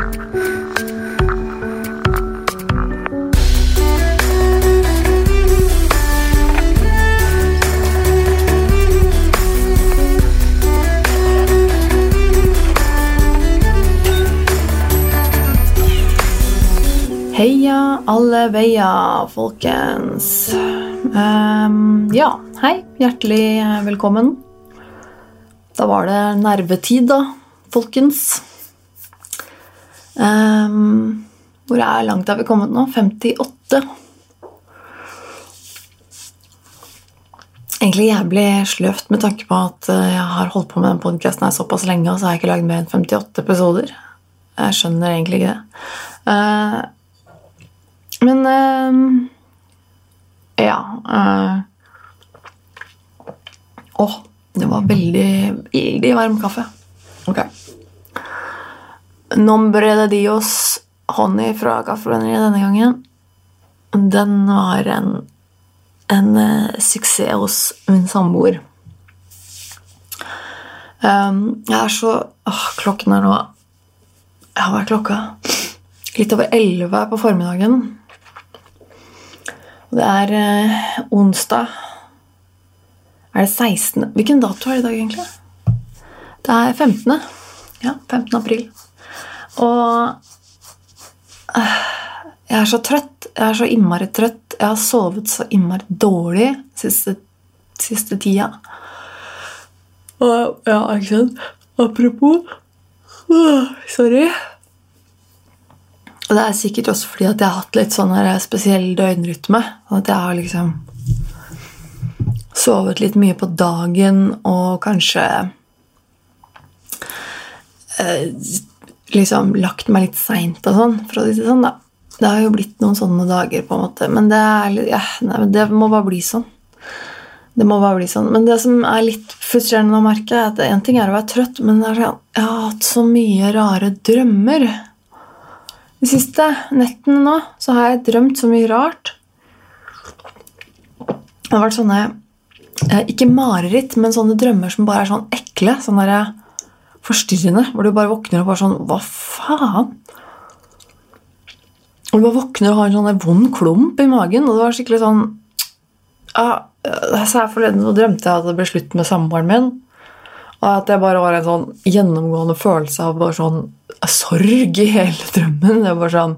Heia alle veier, folkens. Um, ja, hei. Hjertelig velkommen. Da var det nervetid, da, folkens. Ehm, hvor er langt har vi kommet nå? 58. Egentlig jævlig sløvt med tanke på at eh, jeg har holdt på med den podkasten såpass lenge, og så har jeg ikke lagd mer enn 58 episoder. Jeg skjønner egentlig ikke det. Uh, men uh, Ja. eh, Åh, det var veldig, veldig varm kaffe. Ok. Nombre de Dios honey fra Kaffebrenneriet denne gangen. Den var en, en eh, suksess hos min samboer. Um, jeg er så åh, Klokken er nå Ja, hva er klokka? Litt over elleve på formiddagen. Det er eh, onsdag. Er det 16. Hvilken dato er det i dag, egentlig? Det er 15. Ja, 15. april. Og eh, jeg er så trøtt. Jeg er så innmari trøtt. Jeg har sovet så innmari dårlig siste, siste tida. Og ja, ikke sant? Apropos Sorry. Og det er sikkert også fordi at jeg har hatt litt sånn spesiell døgnrytme. Sånn at jeg har liksom sovet litt mye på dagen og kanskje eh, liksom lagt meg litt seint og sånn, for å si det sånn, da. Det har jo blitt noen sånne dager, på en måte. Men det, er, ja, nei, det må bare bli sånn. Det må bare bli sånn. Men det som er litt frustrerende å merke, er at en ting er å være trøtt, men sånn, jeg har hatt så mye rare drømmer. De siste nettene nå så har jeg drømt så mye rart. Det har vært sånne eh, Ikke mareritt, men sånne drømmer som bare er sånn ekle. Sånn der forstyrrende. Hvor du bare våkner og bare sånn Hva faen? Og du bare våkner og har en sånn vond klump i magen. Og det var skikkelig sånn ja, Forleden så drømte jeg at det ble slutt med samboeren min. Og at det bare var en sånn gjennomgående følelse av bare sånn sorg i hele drømmen. Det var sånn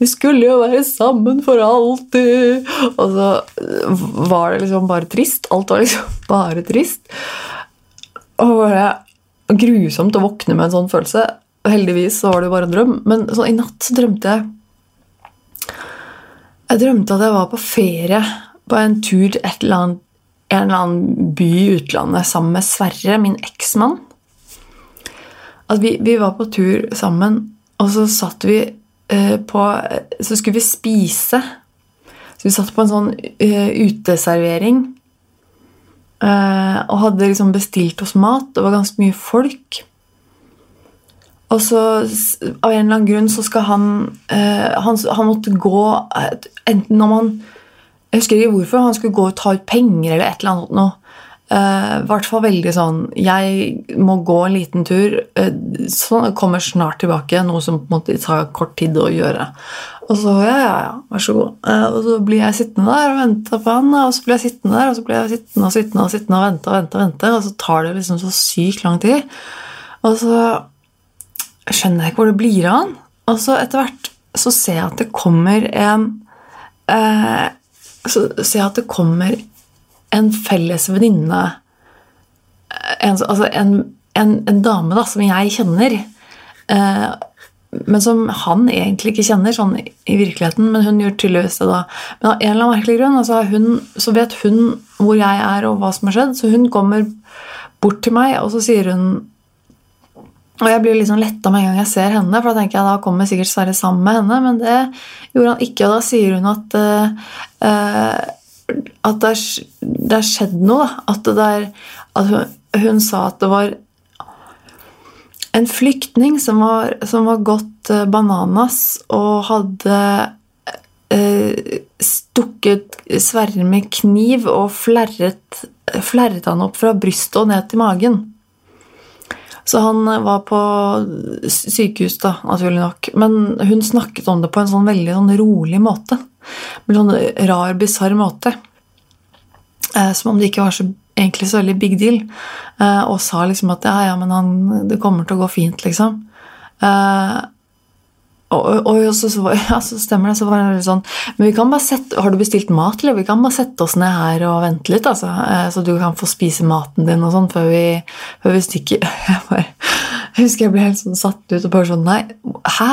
Vi skulle jo være sammen for alltid! Og så var det liksom bare trist. Alt var liksom bare trist. Og bare grusomt å våkne med en sånn følelse. Heldigvis så var det jo bare en drøm. Men så i natt drømte jeg Jeg drømte at jeg var på ferie på en tur et eller annet, en eller annen by i utlandet sammen med Sverre, min eksmann. At vi, vi var på tur sammen, og så satt vi eh, på Så skulle vi spise. Så vi satt på en sånn eh, uteservering. Eh, og hadde liksom bestilt oss mat. Det var ganske mye folk. Og så av en eller annen grunn så skal han eh, han, han måtte gå eh, Enten om han Jeg husker ikke hvorfor. Han skulle gå og ta ut penger eller et eller annet noe. Eh, I hvert fall veldig sånn Jeg må gå en liten tur. eh, sånn, jeg kommer snart tilbake. Noe som på en måte tar kort tid å gjøre. Og så ja, ja, ja, vær så god. Eh, og så blir jeg sittende der og vente på han. Og så blir jeg sittende der, og så blir jeg sittende og sittende og sittende og vente og vente. Og vente, og så tar det liksom så sykt lang tid. Og så skjønner jeg ikke hvor det blir av han. Og så etter hvert så ser jeg at det kommer en eh, Så ser jeg at det kommer en felles venninne en, Altså en, en, en dame da, som jeg kjenner. Eh, men som han egentlig ikke kjenner sånn i virkeligheten. Men hun gjør tydeligvis det da. Men av en eller annen merkelig grunn altså hun, så vet hun hvor jeg er og hva som har skjedd. Så hun kommer bort til meg, og så sier hun og jeg blir liksom letta med en gang jeg ser henne, for da tenker jeg da kommer sikkert Sverre sammen med henne, men det gjorde han ikke. Og da sier hun at, eh, eh, at det, er skjedd noe. Da. At, det er, at hun, hun sa at det var en flyktning som var, som var gått eh, bananas og hadde eh, stukket Sverre med kniv og flerret, flerret han opp fra brystet og ned til magen. Så han var på sykehus, da, naturlig nok. Men hun snakket om det på en sånn veldig sånn rolig måte. På en sånn rar, bisarr måte. Eh, som om det ikke var så, egentlig så veldig big deal. Eh, og sa liksom at ja, ja, men han, det kommer til å gå fint, liksom. Eh, og, og, og så, ja, så stemmer det. Så var det sånn Men vi kan bare sette, har du bestilt mat, eller? Vi kan bare sette oss ned her og vente litt, altså. Så du kan få spise maten din og sånn før, før, vi stikker. Jeg, bare, jeg husker jeg ble helt sånn satt ut og bare sånn Nei, hæ?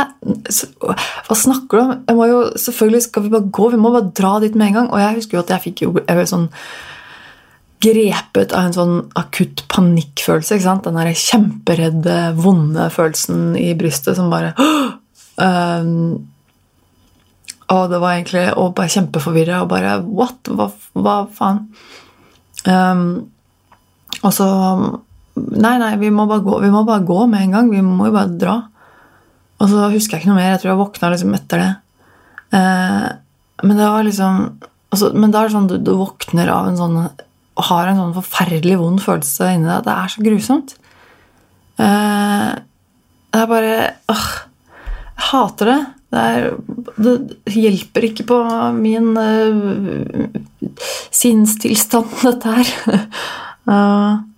Hva snakker du om? Jeg må jo, Selvfølgelig skal vi bare gå. Vi må bare dra dit med en gang. Og jeg husker jo at jeg fikk jo jeg ble sånn grepet av en sånn akutt panikkfølelse. ikke sant? Den der kjemperedde, vonde følelsen i brystet som bare Um, og det var egentlig og bare kjempeforvirra og bare What? Hva, hva faen? Um, og så Nei, nei, vi må, bare gå, vi må bare gå med en gang. Vi må jo bare dra. Og så husker jeg ikke noe mer. Jeg tror jeg våkna liksom etter det. Eh, men det var liksom altså, Men da er det sånn du, du våkner av en sånn og har en sånn forferdelig vond følelse inni deg. Det er så grusomt. Eh, det er bare åh, jeg hater det. Det, er, det hjelper ikke på min uh, sinnstilstand, dette her. uh,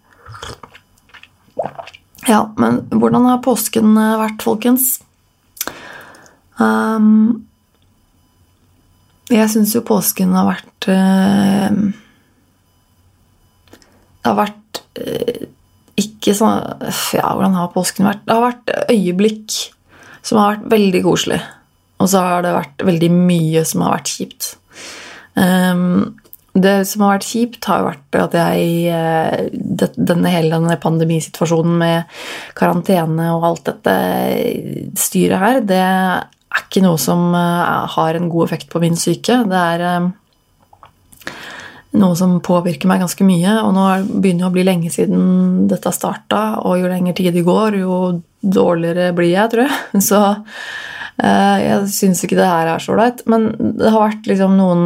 ja, men hvordan har påsken eh, vært, folkens? Um, jeg syns jo påsken har vært uh, Det har vært ikke sånn Ja, hvordan har påsken vært? Det har vært øyeblikk som har vært veldig koselig. Og så har det vært veldig mye som har vært kjipt. Um, det som har vært kjipt, har jo vært at jeg eh, denne hele denne pandemisituasjonen med karantene og alt dette styret her, det er ikke noe som eh, har en god effekt på min syke. Det er eh, noe som påvirker meg ganske mye. Og nå begynner det å bli lenge siden dette starta, og jo lenger tid det går, jo dårligere blir jeg, tror jeg. Så jeg syns ikke det her er så ålreit. Men det har vært liksom noen,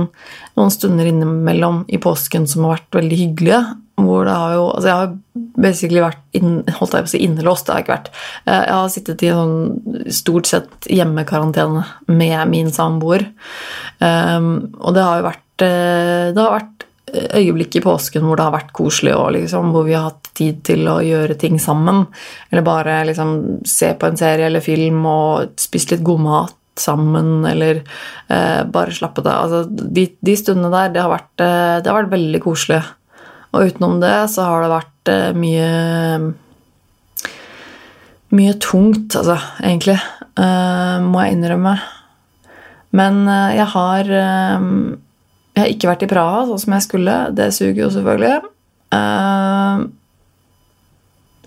noen, stunder innimellom i påsken som har vært veldig hyggelige. Hvor det har jo Altså, jeg har basically vært inn, holdt jeg på å si innelåst. Det har jeg ikke vært. Eh, jeg har sittet i sånn stort sett hjemmekarantene med min samboer. Um, og det har jo vært eh, Det har vært øyeblikk i påsken hvor det har vært koselig, og liksom, hvor vi har hatt tid til å gjøre ting sammen. Eller bare liksom, se på en serie eller film og spise litt god mat sammen, eller eh, bare slappe av. Altså, de, de, stundene der, det har, vært, eh, det har, vært, veldig koselig. Og utenom det så har det vært eh, mye Mye tungt, altså, egentlig, eh, må jeg innrømme. Men eh, jeg har eh, jeg har ikke vært i Praha sånn som jeg skulle. Det suger jo selvfølgelig. Uh,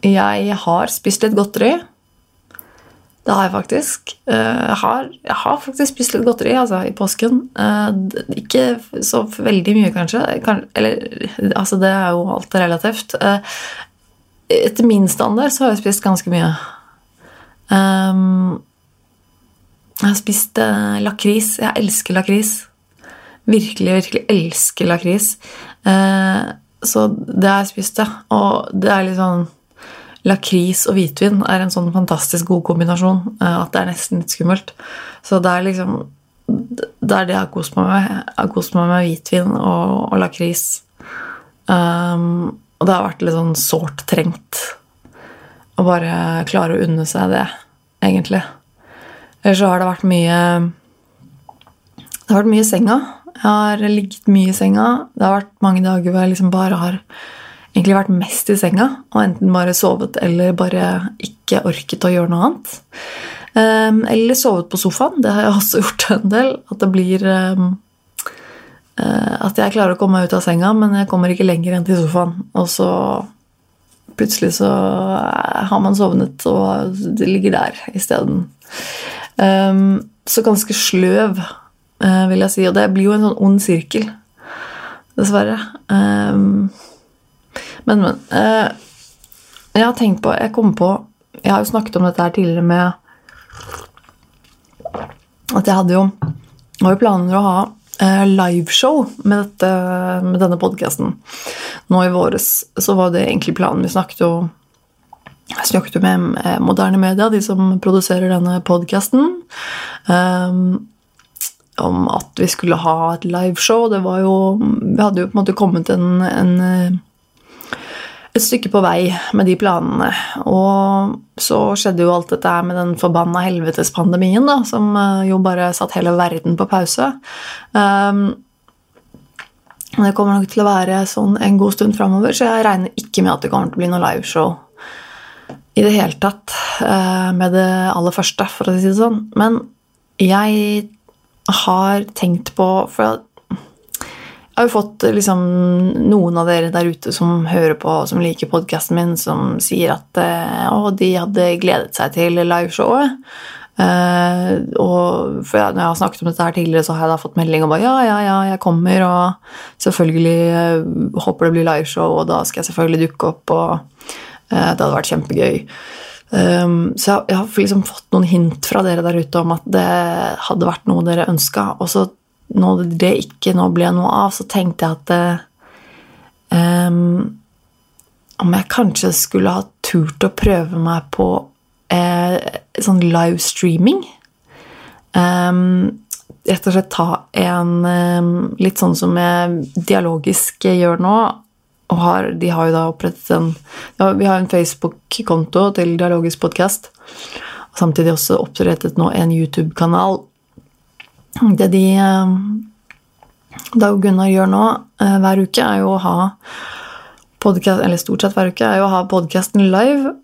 jeg har spist litt godteri. Det har jeg faktisk. Uh, jeg, har, jeg, har, faktisk spist litt godteri altså, i påsken. Uh, ikke så veldig mye, kanskje. Kan, eller, altså, det er jo alt relativt. etter min standard så har jeg spist ganske mye. Jeg har spist lakris. Jeg elsker lakris virkelig, virkelig elsker lakris. Eh, så det har jeg spist, ja. Og det er litt sånn Lakris og hvitvin er en sånn fantastisk god kombinasjon eh, at det er nesten litt skummelt. Så det er liksom Det er det jeg har kost meg med. Jeg har kost meg med hvitvin og, og lakris. Um, og det har vært litt sånn sårt trengt å bare klare å unne seg det, egentlig. Eller så har det vært mye Det har vært mye senga. Jeg har ligget mye i senga. Det har vært mange dager hvor jeg liksom bare har egentlig vært mest i senga og enten bare sovet eller bare ikke orket å gjøre noe annet. Um, eller sovet på sofaen. Det har jeg også gjort en del. At det blir um, uh, At jeg klarer å komme meg ut av senga, men jeg kommer ikke lenger enn til sofaen. Og så plutselig så har man sovnet, og det ligger der isteden. Um, så ganske sløv Eh, vil jeg si. Og det blir jo en sånn ond sirkel, dessverre. Um, men, men. Uh, jeg har tenkt på Jeg kom på Jeg har jo snakket om dette her tidligere med at jeg hadde jo har jo planer å ha uh, liveshow med, med denne podkasten. Nå i våres så var det egentlig planen. Vi snakket jo Jeg snakket jo med eh, Moderne Media, de som produserer denne podkasten, um, om at vi skulle ha et liveshow. Det var jo Vi hadde jo på en måte kommet en, en, et stykke på vei med de planene. Og så skjedde jo alt dette med den forbanna helvetespandemien, da, som jo bare satt hele verden på pause. Um, det kommer nok til å være sånn en god stund framover, så jeg regner ikke med at det kommer til å bli noe liveshow i det hele tatt eh, med det aller første, for å si det sånn. Men jeg har tenkt på For jeg har jo fått liksom, noen av dere der ute som hører på, som liker podkasten min, som sier at eh, å, de hadde gledet seg til liveshowet. Uh, og for jeg, når jeg har snakket om dette her tidligere, så har jeg da fått melding om at ja, ja, ja, jeg kommer, og selvfølgelig uh, håper det blir liveshow, og da skal jeg selvfølgelig dukke opp, og uh, det hadde vært kjempegøy. Um, så jeg, jeg, har liksom fått noen hint fra dere der ute om at det hadde vært noe dere ønska, og så når det ikke nå ble noe av, så tenkte jeg at um, om jeg kanskje skulle ha turt å prøve meg på eh, sånn livestreaming. Um, rett og slett ta en Litt sånn som jeg Dialogisk gjør nå. Og har, de har jo da opprettet en ja, Vi har en Facebook-konto til Dialogisk podkast. Samtidig også opprettet nå en YouTube-kanal. Det de um, Dag og Gunnar gjør nå uh, hver uke, er jo å ha podcast, eller stort sett hver uke, er jo å ha podkasten live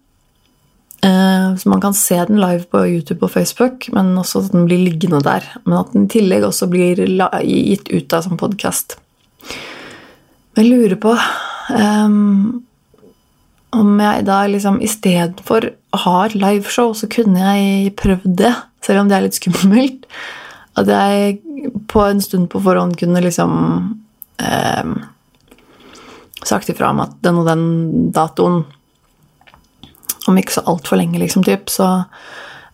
Eh, så man kan se den live på YouTube og Facebook, men også at den blir liggende der. Men at den i tillegg også blir gitt ut da som podkast. Jeg lurer på um, om jeg da liksom istedenfor å ha et liveshow, så kunne jeg prøvd det, selv om det er litt skummelt. At jeg på en stund på forhånd kunne liksom um, sagt ifra om at den og den datoen om ikke så altfor lenge, liksom, typ, så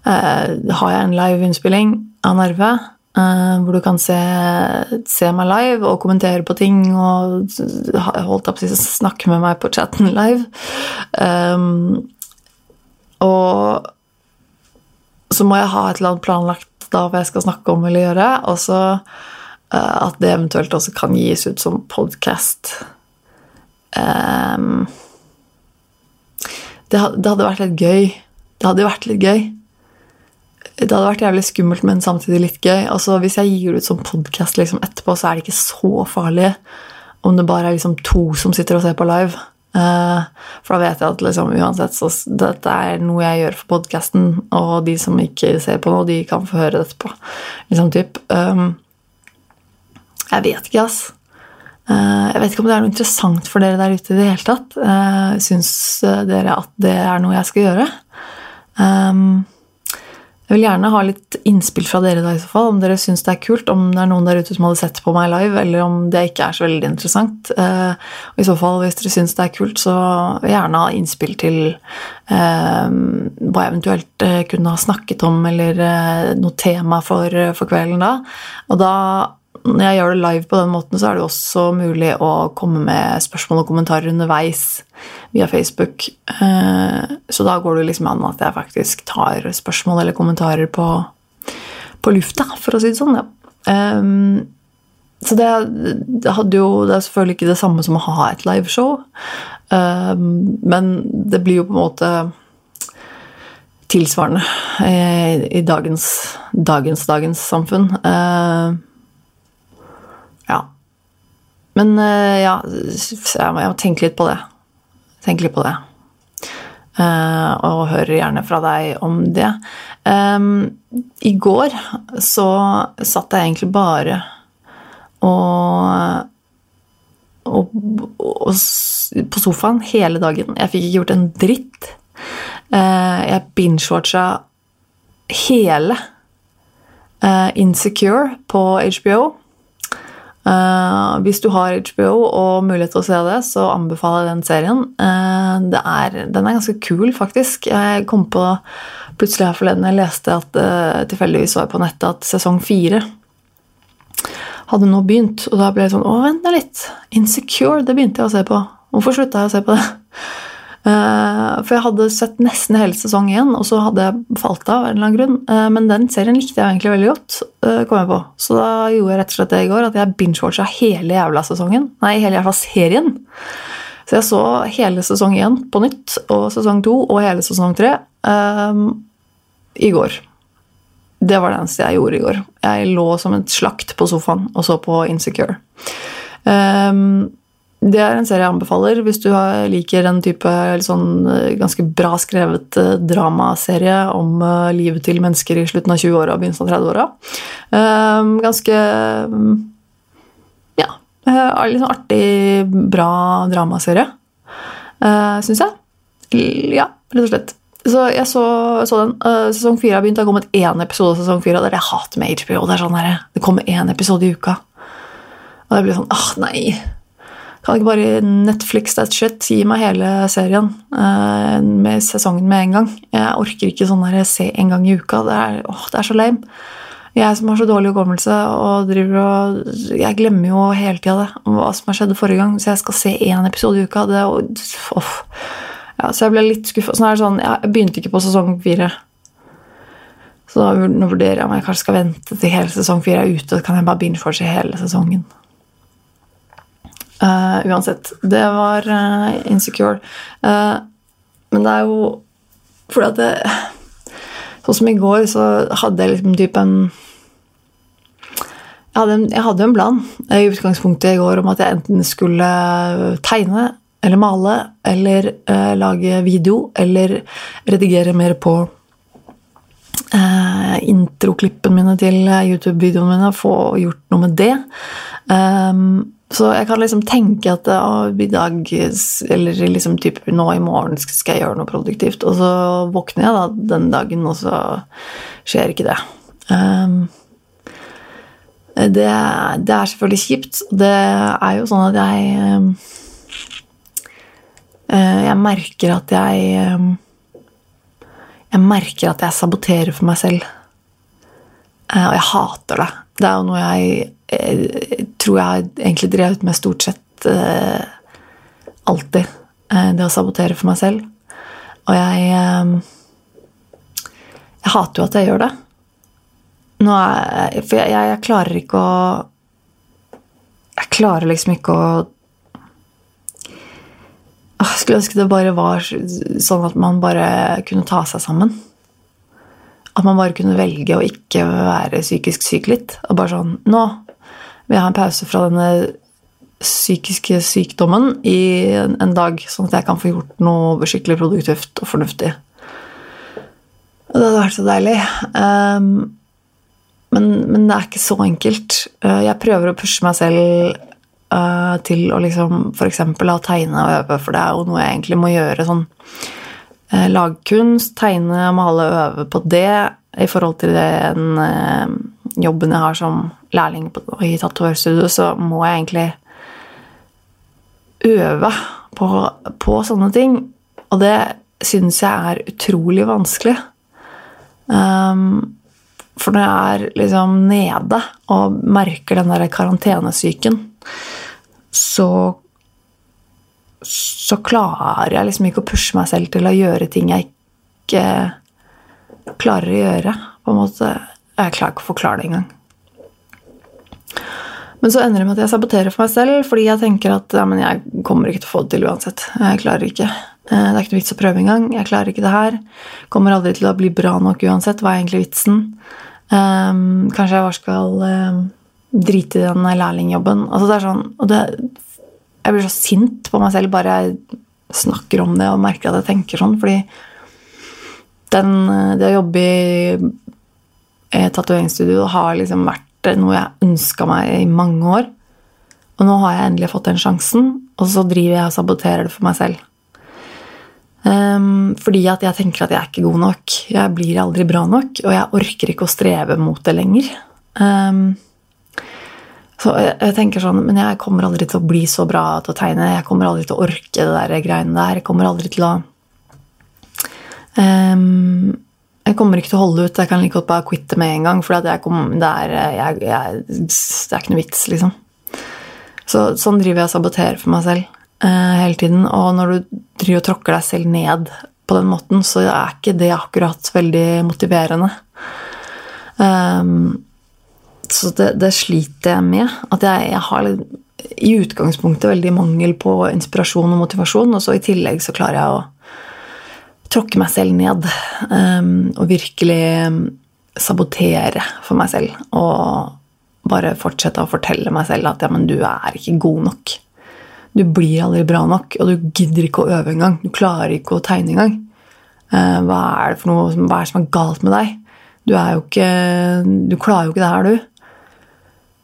uh, har jeg en live-innspilling av Nerve. Eh, hvor du kan se, se, meg live og kommentere på ting og holdt opp, snakke med meg på chatten live. Um, og så må jeg ha et eller annet planlagt da hva jeg skal snakke om eller gjøre, og så uh, at det eventuelt også kan gis ut som podkast. Um, det, det hadde vært litt gøy. Det hadde vært litt gøy. Det hadde vært jævlig skummelt, men samtidig litt gøy. Altså, hvis jeg gir ut sånn podkast liksom, etterpå, så er det ikke så farlig om det bare er liksom to som sitter og ser på live. Uh, for da vet jeg at liksom, uansett så dette er noe jeg gjør for podkasten, og de som ikke ser på noe, de kan få høre dette på. Liksom, typ. Um, jeg vet ikke, ass. Uh, jeg vet ikke om det er noe interessant for dere der ute i det hele tatt. Uh, syns dere at det er noe jeg skal gjøre? Jeg vil gjerne ha litt innspill fra dere da i så fall, om dere syns det er kult, om det er noen der ute som hadde sett på meg live, eller om det ikke er så veldig interessant. Og i så fall, hvis dere syns det er kult, så gjerne ha innspill til hva jeg eventuelt kunne ha snakket om, eller noe tema for, for kvelden da. Og da når jeg gjør det live på den måten, så er det også mulig å komme med spørsmål og kommentarer underveis via Facebook. Eh, så da går det liksom an at jeg faktisk tar spørsmål eller kommentarer på, på lufta, for å si det sånn. Ja. Eh, så det, hadde jo Det er selvfølgelig ikke det samme som å ha et liveshow, eh, men det blir jo på en måte tilsvarende i dagens, dagens, dagens samfunn. Men eh, ja, jeg må, tenke litt på det. Tenke litt på det. Uh, og hører gjerne fra deg om det. I går så satt jeg egentlig bare og, og, og, på sofaen hele dagen. Jeg fikk ikke gjort en dritt. Uh, jeg binge-watcha hele Insecure på HBO. Uh, hvis du har HBO og mulighet til å se det, så anbefaler jeg den serien. Uh, er, den er ganske kul, faktisk. Jeg kom på plutselig her forleden jeg leste at uh, tilfeldigvis var jeg på nettet at sesong fire hadde nå begynt. Og da ble jeg sånn Å, vent litt. Insecure, det begynte jeg å se på. Hvorfor slutta jeg å se på det? Uh, for jeg hadde sett nesten hele sesong én, og så hadde jeg falt av. en eller annen grunn. Uh, men den serien likte jeg egentlig veldig godt. Uh, kom jeg på. Så da gjorde jeg rett og slett det i går, at jeg binge-watcha hele jævla sesongen. Nei, hele jævla serien. Så jeg så hele sesong én på nytt, og sesong to og hele sesong tre i går. Det var det eneste jeg gjorde i går. Jeg lå som et slakt på sofaen og så på Insecure. Um, det er en serie jeg anbefaler hvis du liker en type sånn eh, ganske bra skrevet eh, dramaserie om eh, livet til mennesker i slutten av 20-åra og begynnelsen av 30-åra. Ehm, ganske Ja, litt sånn artig, bra dramaserie, syns jeg. Ja, rett og slett. Så jeg så, så den. Sesong fire har begynt. Det har kommet én episode av sesong fire. Det er det jeg hater med HBO. Det er sånn her, det kommer én episode i uka. Og det blir sånn ah, nei. Kan ikke bare Netflix that shit? Gi meg hele serien uh, med sesongen med en gang. Jeg orker ikke sånn der se en gang i uka. Det er, åh, det er så lame. Jeg som har så dårlig hukommelse og driver og Jeg glemmer jo hele tida hva som har skjedd forrige gang. Så jeg skal se én episode i uka. Det, oh, ja, så jeg ble litt skuffa. Sånn sånn, jeg begynte ikke på sesong fire. Så nå vurderer jeg om jeg kanskje skal vente til hele sesong fire er ute. Så kan jeg bare begynne for seg hele sesongen. Uh, uansett. Det var uh, insecure. Uh, men det er jo fordi at det Sånn som i går, så hadde jeg liksom type en jeg hadde, en, jeg hadde en plan i utgangspunktet i går om at jeg enten skulle tegne eller male eller lage video eller redigere mer på introklippene mine til YouTube-videoene mine, få gjort noe med det. Um, så jeg kan liksom tenke at i dag, eller liksom typ nå i morgen, skal jeg gjøre noe produktivt. Og så våkner jeg da den dagen, og så skjer ikke det. Um, det, det, er selvfølgelig kjipt. Det er jo sånn at jeg um, Jeg merker at jeg um, Jeg merker at jeg saboterer for meg selv. Uh, og jeg hater det. Det er jo noe jeg tror jeg har egentlig drevet med stort sett eh, alltid. Eh, det å sabotere for meg selv. Og jeg eh, Jeg hater jo at jeg gjør det. Nå er, for jeg, jeg, klarer ikke å Jeg klarer liksom ikke å Jeg skulle ønske det bare var sånn at man bare kunne ta seg sammen. At man bare kunne velge å ikke være psykisk syk litt. Og bare sånn Nå vil jeg ha en pause fra denne psykiske sykdommen i en dag, sånn at jeg kan få gjort noe skikkelig produktivt og fornuftig. Og det hadde vært så deilig. Um, men, men, det er ikke så enkelt. Uh, jeg prøver å pushe meg selv uh, til å liksom f.eks. tegne og øve, for det er jo noe jeg egentlig må gjøre. sånn uh, Lage kunst, tegne, male, øve på det i forhold til det den jobben jeg har som lærling i tatovørstudio, så må jeg egentlig øve på, på sånne ting. Og det syns jeg er utrolig vanskelig. Um, for når jeg er liksom nede og merker den der karantenesyken, så så klarer jeg liksom ikke å pushe meg selv til å gjøre ting jeg ikke klarer å gjøre. på en måte. Jeg klarer ikke å forklare det engang. Men så ender det med at jeg saboterer for meg selv fordi jeg tenker at ja, jeg kommer ikke til å få det til uansett. Jeg klarer ikke. Eh, det er ikke noe vits å prøve engang. Jeg klarer ikke det her. Kommer aldri til å bli bra nok uansett. Hva er egentlig vitsen? Um, kanskje jeg bare skal um, drite i den lærlingjobben. Altså det er sånn, og det, Jeg blir så sint på meg selv bare jeg snakker om det og merker at jeg tenker sånn, fordi den, det å jobbe i tatoveringsstudio har liksom vært noe jeg ønska meg i mange år. Og nå har jeg endelig fått den sjansen, og så driver jeg og saboterer det for meg selv. Um, fordi at jeg tenker at jeg er ikke god nok. Jeg blir aldri bra nok, og jeg orker ikke å streve mot det lenger. Um, så jeg, jeg, tenker sånn Men jeg kommer aldri til å bli så bra til å tegne. Jeg kommer aldri til å orke det der greiene der. Jeg kommer aldri til å um, jeg kommer ikke til å holde ut. Jeg kan like godt bare quitte med en gang. For det er, det, er, jeg, jeg, det, er, ikke noe vits, liksom. Så, sånn driver jeg og saboterer for meg selv. eh, hele tiden. Og når du driver og tråkker deg selv ned på den måten, så er ikke det akkurat veldig motiverende. Um, så det, det, sliter jeg med. At jeg, jeg har i utgangspunktet veldig mangel på inspirasjon og motivasjon, og så i tillegg så klarer jeg å tråkke meg selv ned. Um, og virkelig sabotere for meg selv. Og bare fortsette å fortelle meg selv at ja, men du er ikke god nok. Du blir aldri bra nok, og du gidder ikke å øve engang. Du klarer ikke å tegne engang. Uh, hva er det for noe, hva er det som er galt med deg? Du er jo ikke Du klarer jo ikke det her, du.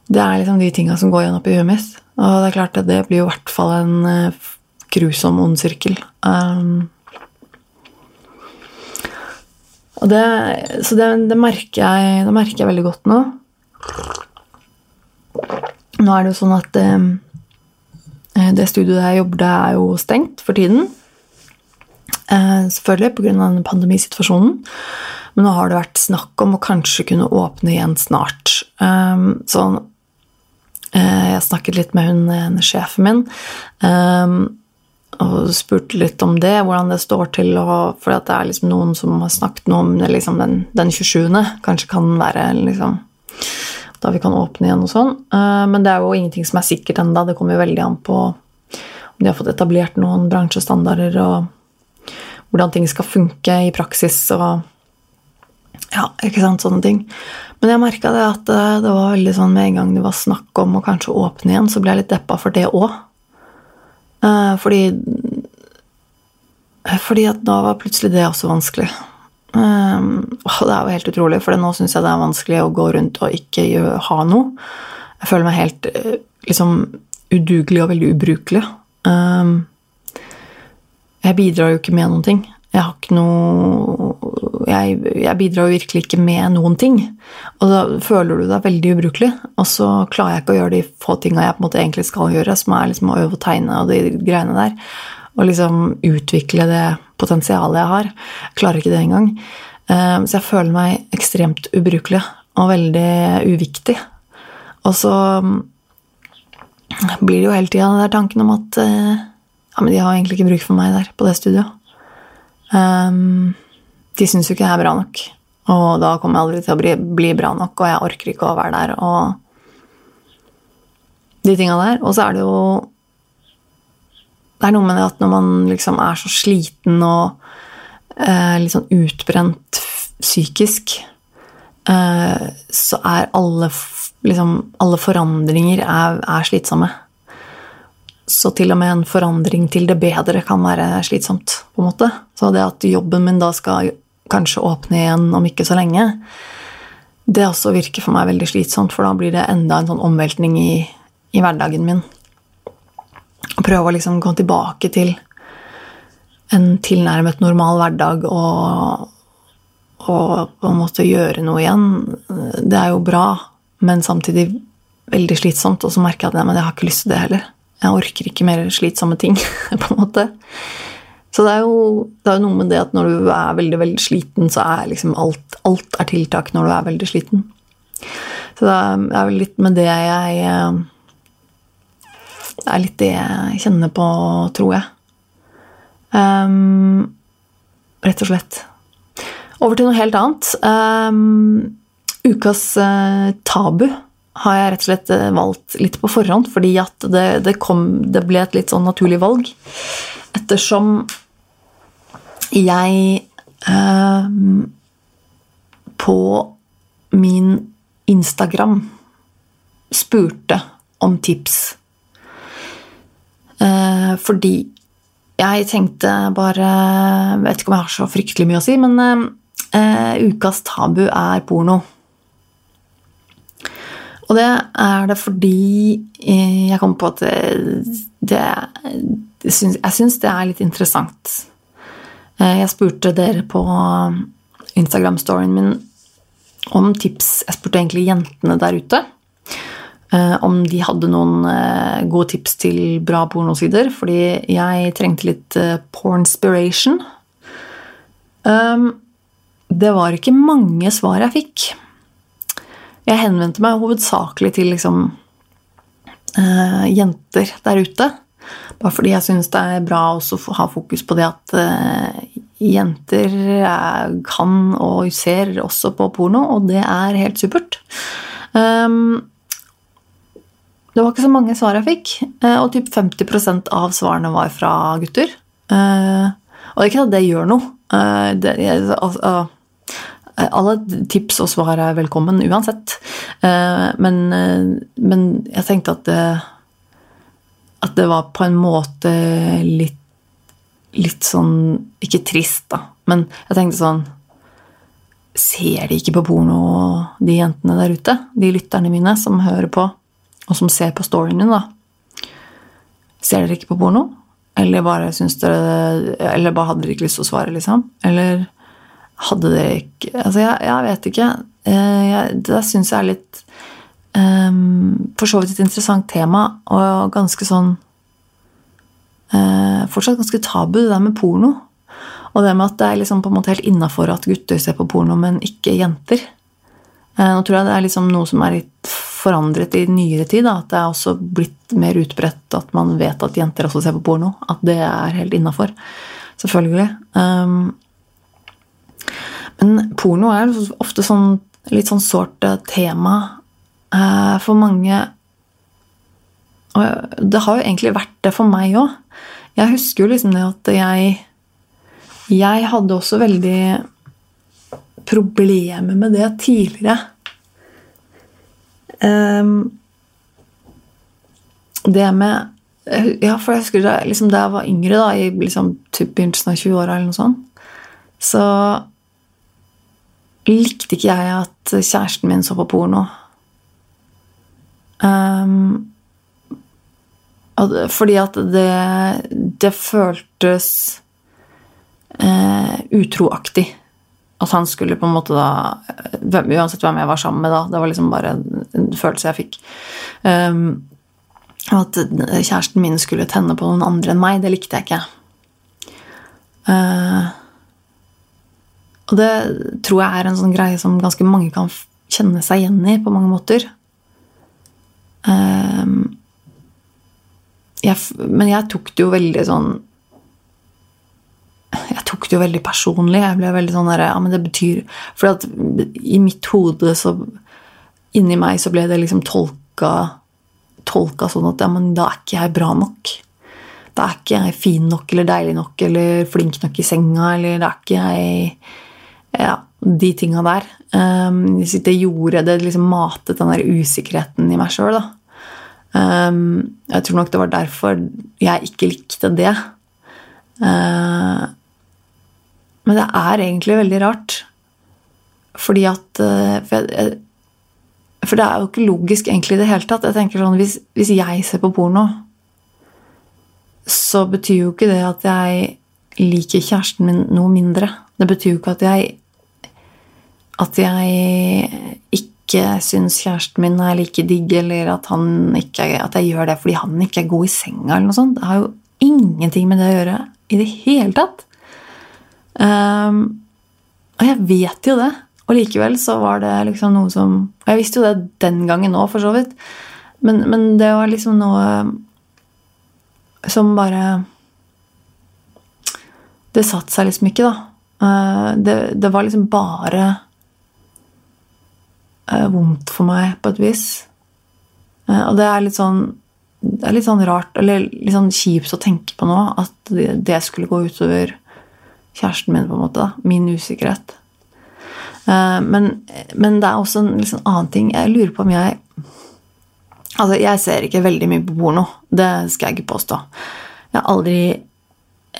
Det er liksom de tinga som går igjen oppi huet mitt. Og det er klart at det blir jo i hvert fall en uh, grusom ond sirkel. Um, det, så det, det, merker jeg, det, merker jeg, veldig godt nå. Nå er det jo sånn at eh, det studioet jeg jobber det er jo stengt for tiden. Eh, selvfølgelig pga. pandemisituasjonen. Men nå har det vært snakk om å kanskje kunne åpne igjen snart. Eh, sånn eh, jeg snakket litt med hun sjefen min. Eh, og spurte litt om det, hvordan det står til. Og, for det er liksom noen som har snakket noe om liksom den, den 27. Kanskje kan være liksom, da vi kan åpne igjen og sånn. Uh, men det er jo ingenting som er sikkert ennå. Det kommer jo veldig an på om de har fått etablert noen bransjestandarder, og hvordan ting skal funke i praksis og ja, ikke sant, sånne ting. Men jeg merka det at eh, det var veldig sånn med en gang det var snakk om å kanskje åpne igjen, så ble jeg litt deppa for det òg. Eh, fordi Fordi at da var plutselig det også vanskelig. Um, det er jo helt utrolig, for nå syns jeg det er vanskelig å gå rundt og ikke ha noe. Jeg føler meg helt eh, liksom udugelig og veldig ubrukelig. Um, jeg bidrar jo ikke med noen ting. Jeg har ikke noe jeg, jeg, bidrar jo virkelig ikke med noen ting. Og da føler du deg veldig ubrukelig, og så klarer jeg ikke å gjøre de få tinga jeg på en måte egentlig skal gjøre, som er liksom å øve å tegne og de greiene der. Og liksom utvikle det potensialet jeg har. Jeg klarer ikke det engang. Eh, så jeg føler meg ekstremt ubrukelig og veldig uviktig. Og så mm, blir det jo hele tida den der tanken om at eh, ja, men de har egentlig ikke bruk for meg der på det studioet. Um, de syns jo ikke jeg er bra nok. Og da kommer jeg aldri til å bli, bli, bra nok, og jeg orker ikke å være der. Og de tinga der. Og så er det jo Det er noe med det at når man liksom er så sliten og eh, litt sånn utbrent psykisk, eh, så er alle, liksom, alle forandringer er, er slitsomme. Så til og med en forandring til det bedre kan være slitsomt. på en måte. Så det at jobben min da skal kanskje åpne igjen om ikke så lenge, det også virker for meg veldig slitsomt, for da blir det enda en sånn omveltning i, i hverdagen min. Å prøve å liksom gå tilbake til en tilnærmet normal hverdag og, og på en måte gjøre noe igjen, det er jo bra, men samtidig veldig slitsomt. Og så merker jeg at nei, jeg har ikke lyst til det heller. Jeg orker ikke mer slitsomme ting, på en måte. Så det er, jo, det er jo noe med det at når du er veldig veldig sliten, så er liksom alt, alt er tiltak når du er veldig sliten. Så det er vel litt med det jeg eh, Det er litt det jeg kjenner på, tror jeg. Um, rett og slett. Over til noe helt annet. Um, ukas uh, tabu har jeg rett og slett eh, valgt litt på forhånd, fordi at det, det, kom, det ble et litt sånn naturlig valg. Ettersom jeg eh, på min Instagram spurte om tips. Eh, fordi jeg tenkte bare Vet ikke om jeg har så fryktelig mye å si, men eh, ukas tabu er porno. Og det er det fordi eh, jeg kom på at det, det Jeg syns det er litt interessant. Eh, jeg spurte dere på Instagram-storyen min om tips Jeg spurte egentlig jentene der ute eh, om de hadde noen gode tips til bra pornosider, fordi jeg trengte litt pornspiration. Det var ikke mange svar jeg fikk. Jeg henvendte meg hovedsakelig til liksom jenter der ute. Bare fordi jeg syns det er bra også å ha fokus på det at uh, jenter kan og ser også på porno, og det er helt supert. Um, det var ikke så mange svar jeg fikk, uh, og typ 50% av svarene var fra gutter. Uh, og det er ikke at det gjør noe. Det, altså, alle tips og svar er velkommen uansett. Men, men jeg tenkte at at det var på en måte litt, litt sånn Ikke trist, da, men jeg tenkte sånn Ser de ikke på porno, de jentene der ute? De lytterne mine som hører på, og som ser på storyen min, da. Ser dere ikke på porno? Eller bare dere Eller bare hadde dere ikke lyst til å svare, liksom? Eller hadde dere ikke Altså, jeg, jeg vet ikke. Eh, jeg, det syns jeg er litt for så vidt et interessant tema, og ganske sånn uh, Fortsatt ganske tabu, det der med porno. Og det med at det er liksom på en måte helt innafor at gutter ser på porno, men ikke jenter. Uh, nå tror jeg det er liksom noe som er litt forandret i nyere tid. Da. At det er også blitt mer utbredt at man vet at jenter også ser på porno. At det er helt innafor. Selvfølgelig. Um, men porno er ofte sånn litt sånn sårt tema Eh, for mange Og det har jo egentlig vært det for meg òg. Jeg husker jo liksom det at jeg Jeg hadde også veldig problemer med det tidligere. Um, det med Ja, for jeg husker det, liksom, da jeg var yngre, da, i liksom, begynnelsen av 20-åra eller noe sånt, så likte ikke jeg at kjæresten min så på porno. Um, fordi at det, det føltes uh, utroaktig. At han skulle på en måte da Uansett hvem jeg var sammen med da. Det var liksom bare en følelse jeg fikk. Um, at kjæresten min skulle tenne på noen andre enn meg, det likte jeg ikke. Uh, og det tror jeg er en sånn greie som ganske mange kan kjenne seg igjen i på mange måter. Ehm, jeg, men jeg tok det jo veldig sånn Jeg tok det jo veldig personlig. Jeg ble veldig sånn der, ja, men det betyr For at i mitt hode så Inni meg så ble det liksom tolka Tolka sånn at ja, men da er ikke jeg bra nok. Da er ikke jeg fin nok eller deilig nok eller flink nok i senga, eller da er ikke jeg Ja, de tinga der. Um, det gjorde det liksom matet den der usikkerheten i meg sjøl, da. Um, jeg tror nok det var derfor jeg ikke likte det. Uh, men det er egentlig veldig rart. Fordi at uh, for, jeg, for, det er jo ikke logisk egentlig i det hele tatt. Jeg tenker sånn, hvis, hvis, jeg ser på porno, så betyr jo ikke det at jeg liker kjæresten min noe mindre. Det betyr jo ikke at jeg at jeg ikke ikke syns kjæresten min er like digg, eller at, ikke, at, jeg gjør det fordi han ikke er god i senga, eller noe sånt. Det har jo ingenting med det å gjøre i det hele tatt. Um, og jeg vet jo det. Og likevel så var det liksom noe som Og jeg visste jo det den gangen òg, for så vidt. Men, men, det var liksom noe som bare Det satte seg liksom ikke, da. Uh, det, det var liksom bare eh, vondt for meg på et vis. Eh, og det er litt sånn det er litt sånn rart, eller litt sånn kjipt å tenke på nå, at det skulle gå utover kjæresten min, på en måte. da, Min usikkerhet. Eh, men, men, det er også en liksom annen ting. Jeg lurer på om jeg Altså, jeg ser ikke veldig mye på porno. Det skal jeg ikke påstå. Jeg har aldri,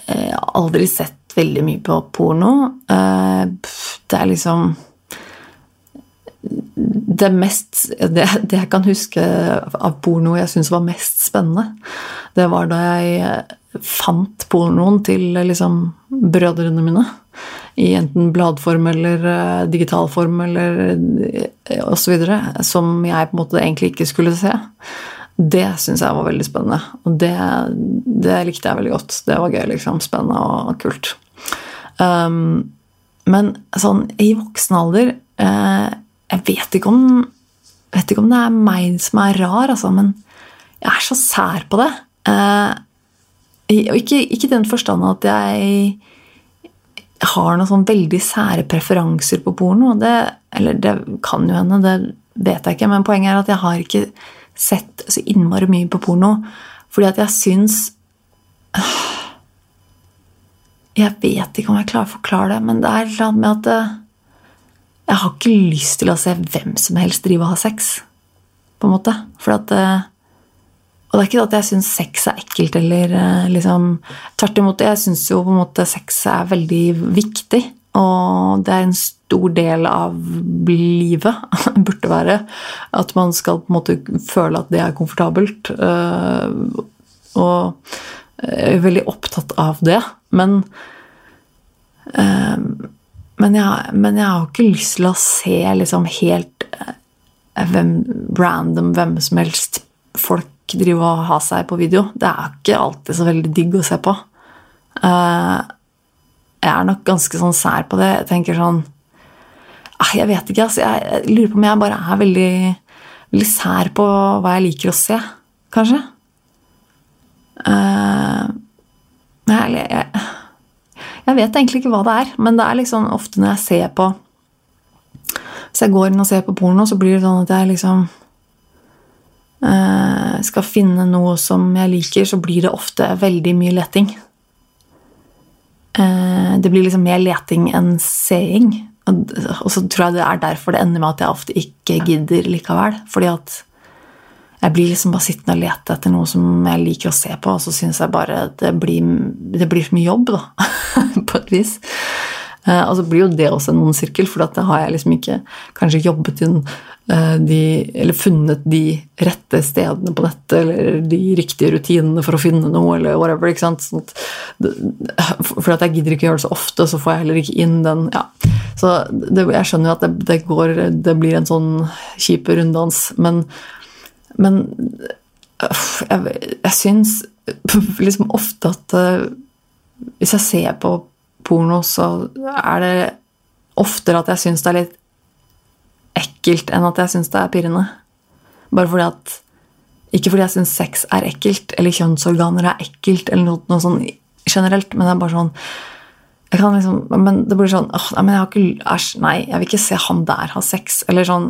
eh, jeg har aldri sett veldig mye på porno. Det er liksom det mest det, det, jeg kan huske av porno jeg syns var mest spennende, det var da jeg fant pornoen til liksom brødrene mine. I enten bladform eller uh, digital form eller uh, osv. Som jeg på en måte egentlig ikke skulle se. Det syns jeg var veldig spennende. Og det, det, likte jeg veldig godt. Det var gøy, liksom. Spennende og kult. Um, men sånn i voksen alder uh, jeg vet ikke, om, vet ikke om det er meg som er rar, altså, men jeg er så sær på det. Eh, Og ikke, i den forstand at jeg har noen sånn veldig sære preferanser på porno. Det, eller det kan jo hende, det vet jeg ikke. Men poenget er at jeg har ikke sett så innmari mye på porno fordi at jeg syns Jeg vet ikke om jeg klarer å forklare det, men det er noe med at det, jeg har ikke lyst til å se hvem som helst drive og ha sex. På en måte. For at, og det er ikke at jeg syns sex er ekkelt eller liksom Tvert imot. Jeg syns jo på en måte sex er veldig viktig. Og det er en stor del av livet, burde være, at man skal på en måte føle at det er komfortabelt. Og jeg er veldig opptatt av det. Men men jeg, men jeg, har ikke lyst til å se liksom helt hvem, random hvem som helst folk drive og ha seg på video. Det er ikke alltid så veldig digg å se på. Jeg er nok ganske sånn sær på det. Jeg tenker sånn Jeg vet ikke, altså. Jeg lurer på om jeg bare er veldig, veldig sær på hva jeg liker å se, kanskje. Jeg, jeg, jeg vet egentlig ikke hva det er, men det er liksom ofte når jeg ser på Hvis jeg går inn og ser på porno, så blir det sånn at jeg liksom eh, skal finne noe som jeg liker, så blir det ofte veldig mye leting. Eh, det blir liksom mer leting enn seing. Og, og så tror jeg det er derfor det ender med at jeg ofte ikke gidder likevel. Fordi at jeg blir liksom bare sittende og lete etter noe som jeg liker å se på, og så syns jeg bare det blir, det blir for mye jobb, da. på et vis. Og så blir jo det også en ond sirkel, for da har jeg liksom ikke kanskje jobbet inn de, eller funnet de rette stedene på nettet, eller de riktige rutinene for å finne noe, eller whatever. ikke sant? Sånn for at jeg gidder ikke å gjøre det så ofte, så får jeg heller ikke inn den ja. Så det, jeg skjønner jo at det, det, går, det blir en sånn kjip runddans, men men jeg, jeg syns liksom ofte at hvis jeg ser på porno, så er det oftere at jeg syns det er litt ekkelt enn at jeg syns det er pirrende. Bare fordi at Ikke fordi jeg syns sex er ekkelt, eller kjønnsorganer er ekkelt, eller noe, noe sånn generelt, men det er bare sånn jeg kan liksom, men det blir sånn åh, jeg har ikke, æsj, Nei, jeg vil ikke se han der ha sex. Eller sånn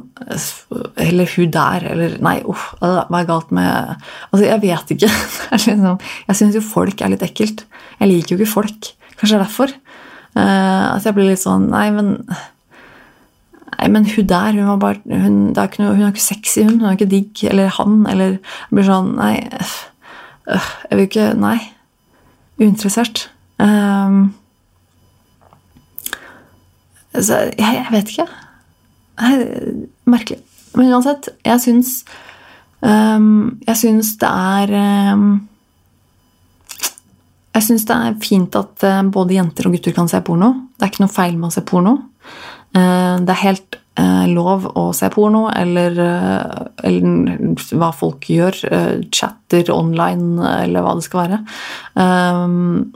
Eller hun der. Eller Nei, uff, hva er galt med Altså, jeg vet ikke. liksom, jeg syns jo folk er litt ekkelt. Jeg liker jo ikke folk. Kanskje det er derfor. Uh, at jeg blir litt sånn Nei, men Nei, men hun der, hun var bare Hun, er ikke, noe, hun er ikke sexy, hun. Hun er ikke digg. Eller han. Eller det blir sånn Nei. Øh, jeg vil ikke Nei. Uinteressert. Um, så jeg, jeg vet ikke. Merkelig. Men uansett, jeg syns um, Jeg syns det er um, Jeg syns det er fint at uh, både jenter og gutter kan se porno. Det er ikke noe feil med å se porno. Uh, det er helt uh, lov å se porno, eller, eller hva folk gjør. chatter online, eller hva det skal være. Um,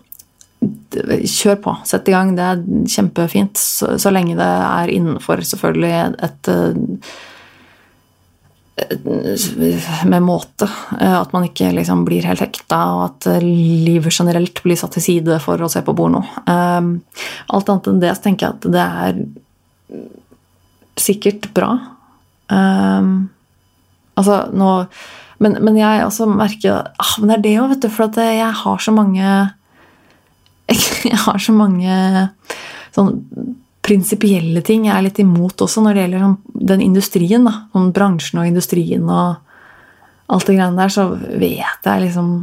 kjør på. Sett i gang. Det er kjempefint. Så, så lenge det er innenfor selvfølgelig et, et med måte. At man ikke liksom blir helt hekta, og at livet generelt blir satt til side for å se på porno. Alt annet enn det så tenker jeg at det er sikkert bra. Altså, nå men, men, jeg også merker ah, Men det er det òg, vet du. For jeg har så mange jeg har så mange sånn prinsipielle ting jeg er litt imot også når det gjelder sånn, den industrien. da, sånn Bransjen og industrien og alt det greiene der, så vet jeg liksom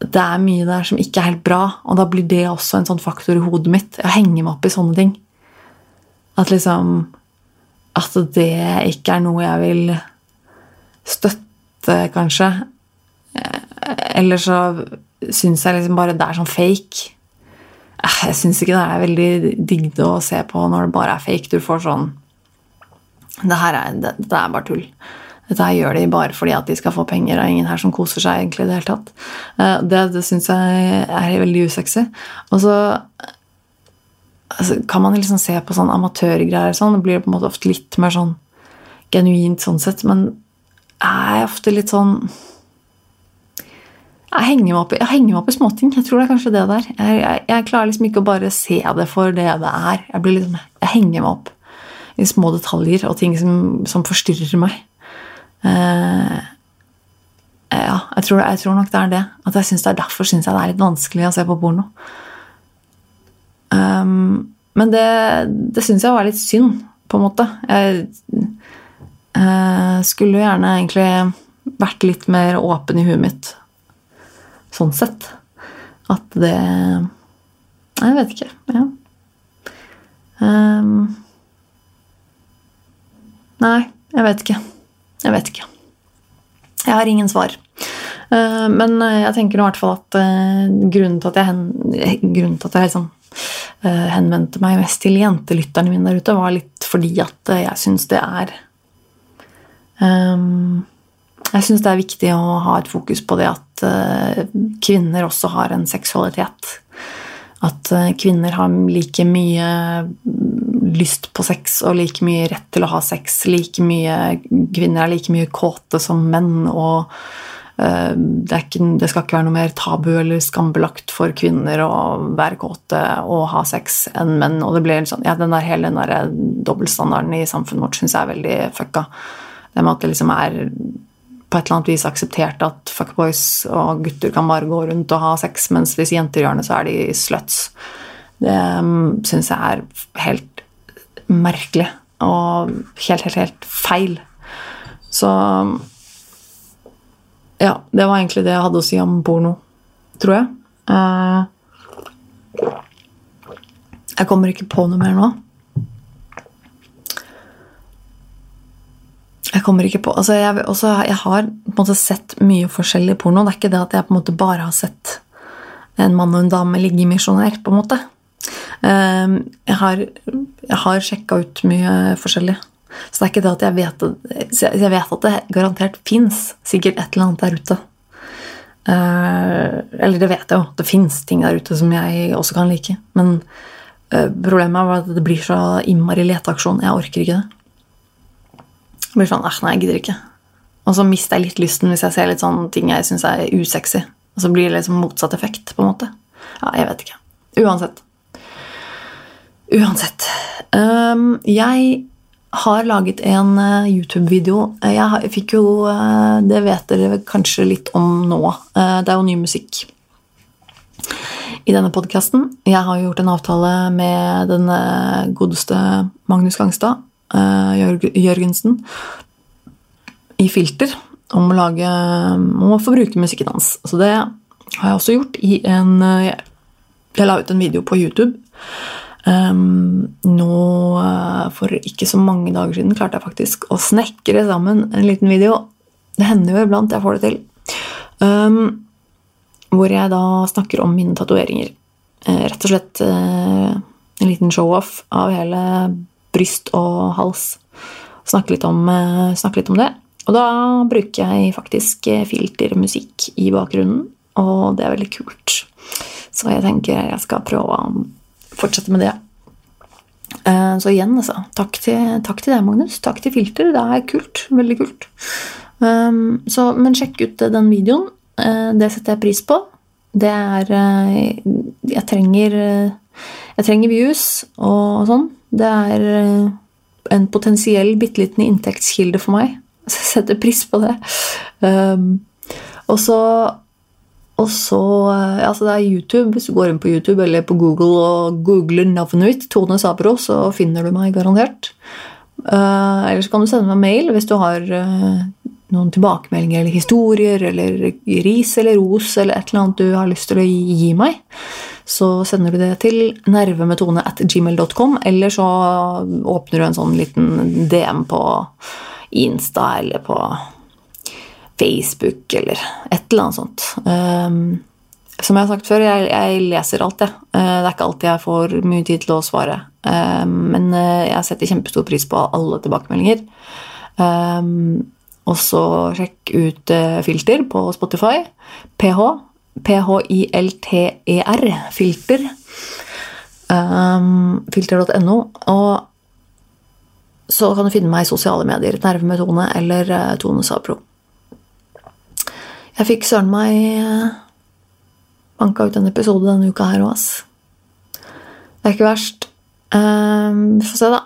Det er mye der som ikke er helt bra, og da blir det også en sånn faktor i hodet mitt. Jeg henger meg opp i sånne ting. At liksom At det ikke er noe jeg vil støtte, kanskje. Eller så syns jeg liksom bare det er sånn fake. Eh, jeg syns ikke det er veldig digg å se på når det bare er fake. Du får sånn Det her er, det, det er bare tull. Dette her gjør de bare fordi at de skal få penger. Det er ingen her som koser seg egentlig i det hele tatt. Eh, det, det syns jeg er veldig usexy. Og så altså, kan man liksom se på sånn amatørgreier sånn. Det blir på en måte ofte litt mer sånn genuint sånn sett. Men jeg er ofte litt sånn jeg henger, opp, jeg henger meg opp i småting. Jeg tror det er kanskje det der. Jeg, jeg, jeg klarer liksom ikke å bare se det for det det er. Jeg, liksom, henger meg opp i små detaljer og ting som, som forstyrrer meg. Uh, ja, tror, jeg tror nok det er det. At jeg synes det er Derfor syns jeg det er litt vanskelig å se på porno. Um, men det, det syns jeg var litt synd, på en måte. Jeg uh, skulle jo gjerne egentlig vært litt mer åpen i huet mitt sånn sett. At det Jeg vet ikke. Ja. Um, nei, jeg vet ikke. Jeg vet ikke. Jeg har ingen svar. Uh, men jeg tenker i hvert fall at uh, grunnen til at jeg, hen, grunnen til at jeg liksom, uh, henvendte meg mest til jentelytterne mine der ute, var litt fordi at eh, jeg syns det er um, Jeg syns det er viktig å ha et fokus på det at eh, kvinner også har en seksualitet. At eh, kvinner har like mye lyst på sex og like mye rett til å ha sex. Like mye, kvinner er like mye kåte som menn. og eh, det, ikke, det skal ikke være noe mer tabu eller skambelagt for kvinner å være kåte og ha sex enn menn. og det blir sånn, ja, den der, Hele den der dobbeltstandarden i samfunnet vårt syns jeg er veldig fucka. Det med at det liksom er på et eller annet vis akseptert at fuckboys og gutter kan bare gå rundt og ha sex, mens hvis jenter gjør det, så er de sluts. Det um, syns jeg er helt merkelig og helt, helt, helt feil. Så ja, det var egentlig det jeg hadde å si om porno, tror jeg. Eh, jeg kommer ikke på noe mer nå. Jeg kommer ikke på altså jeg, også, jeg har på en måte sett mye forskjellig porno. Det er ikke det at jeg på en måte bare har sett en mann og en dame ligge misjonær. på en måte. Um, jeg har, jeg har sjekka ut mye forskjellig. Så det er ikke det at jeg vet jeg vet at det garantert fins sikkert et eller annet der ute. Uh, eller det vet jeg jo. Det fins ting der ute som jeg også kan like. Men uh, problemet er at det blir så innmari leteaksjon. Jeg orker ikke det. Det blir sånn, nei, jeg gidder ikke. Og så mister jeg litt lysten hvis jeg ser litt sånne ting jeg syns er usexy. Og så blir det liksom motsatt effekt, på en måte. Ja, jeg vet ikke. Uansett. Uansett. Um, jeg har laget en uh, YouTube-video. Jeg, jeg fikk jo uh, Det vet dere kanskje litt om nå. Det er jo ny musikk i denne podkasten. Jeg har gjort en avtale med den godeste Magnus Gangstad, Jørgensen, i Filter om å lage om å få bruke musikken hans. Så det har jeg også gjort i en Jeg la ut en video på YouTube. Um, nå For ikke så mange dager siden klarte jeg faktisk å snekre sammen en liten video. Det hender jo iblant jeg får det til. Um, hvor jeg da snakker om mine tatoveringer. Rett og slett uh, en liten show-off av hele bryst og hals. Snakke litt, om, uh, snakke litt om det. Og da bruker jeg faktisk filtermusikk i bakgrunnen, og det er veldig kult. Så jeg tenker jeg skal prøve å fortsette med det. Så igjen, altså. Takk til, takk til deg, Magnus. Takk til Filter. Det er kult. Veldig kult. Så, men sjekk ut den videoen. Det setter jeg pris på. Det er Jeg trenger Jeg trenger views og sånn. Det er en potensiell bitte liten inntektskilde for meg. Så jeg setter pris på det. Og så og så, altså Det er YouTube. Hvis du går inn på YouTube eller på Google og googler navnet mitt, Tone Sabro, så finner du meg garantert. Uh, eller så kan du sende meg mail hvis du har uh, noen tilbakemeldinger eller historier eller ris eller ros eller et eller annet du har lyst til å gi, gi meg. Så sender du det til nervemetone at gmail.com, eller så åpner du en sånn liten DM på Insta eller på Facebook eller et eller annet sånt. Um, som jeg har sagt før, jeg, jeg leser alt, jeg. Uh, det er ikke alltid jeg får mye tid til å svare. Um, men uh, jeg setter kjempestor pris på alle tilbakemeldinger. Um, og så sjekk ut uh, Filter på Spotify. PH. P-h-i-l-t-e-r. Filter. Filter.no. Og så kan du finne meg i sosiale medier. Nerve eller Tone Sabro. Jeg fikk søren meg eh, banka ut en episode denne uka her òg, ass. Det er ikke verst. Eh, vi får se, da.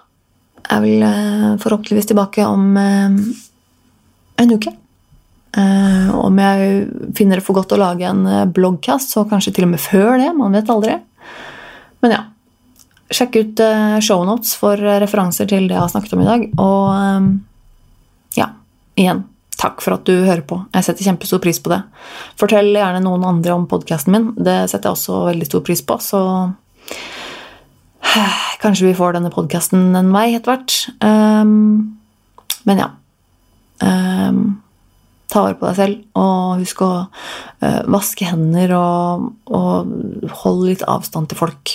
Jeg vil eh, forhåpentligvis tilbake om um, en uke. Eh, om jeg finner det for godt å lage en bloggkast bloggcast, så kanskje til og med før det. Man vet aldri. Men ja. Sjekk ut eh, shownotes for eh, referanser til det jeg har snakket om i dag. Og eh, ja, igjen, takk for at du hører på. Jeg setter kjempestor pris på det. Fortell gjerne noen andre om podkasten min. Det setter jeg også veldig stor pris på. Så kanskje vi får denne podkasten en vei etter hvert. Um, men ja. Um, ta vare på deg selv, og husk å uh, vaske hender og, og holde litt avstand til folk.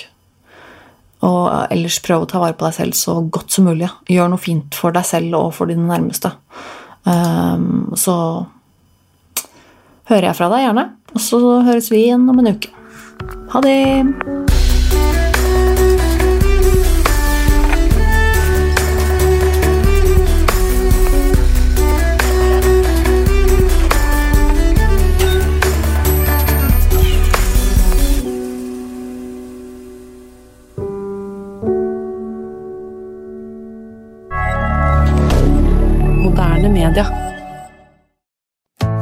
Og ellers prøve å ta vare på deg selv så godt som mulig. Gjør noe fint for deg selv og for dine nærmeste. Um, så hører jeg fra deg gjerne, og så høres vi igjen om en uke. Ha det!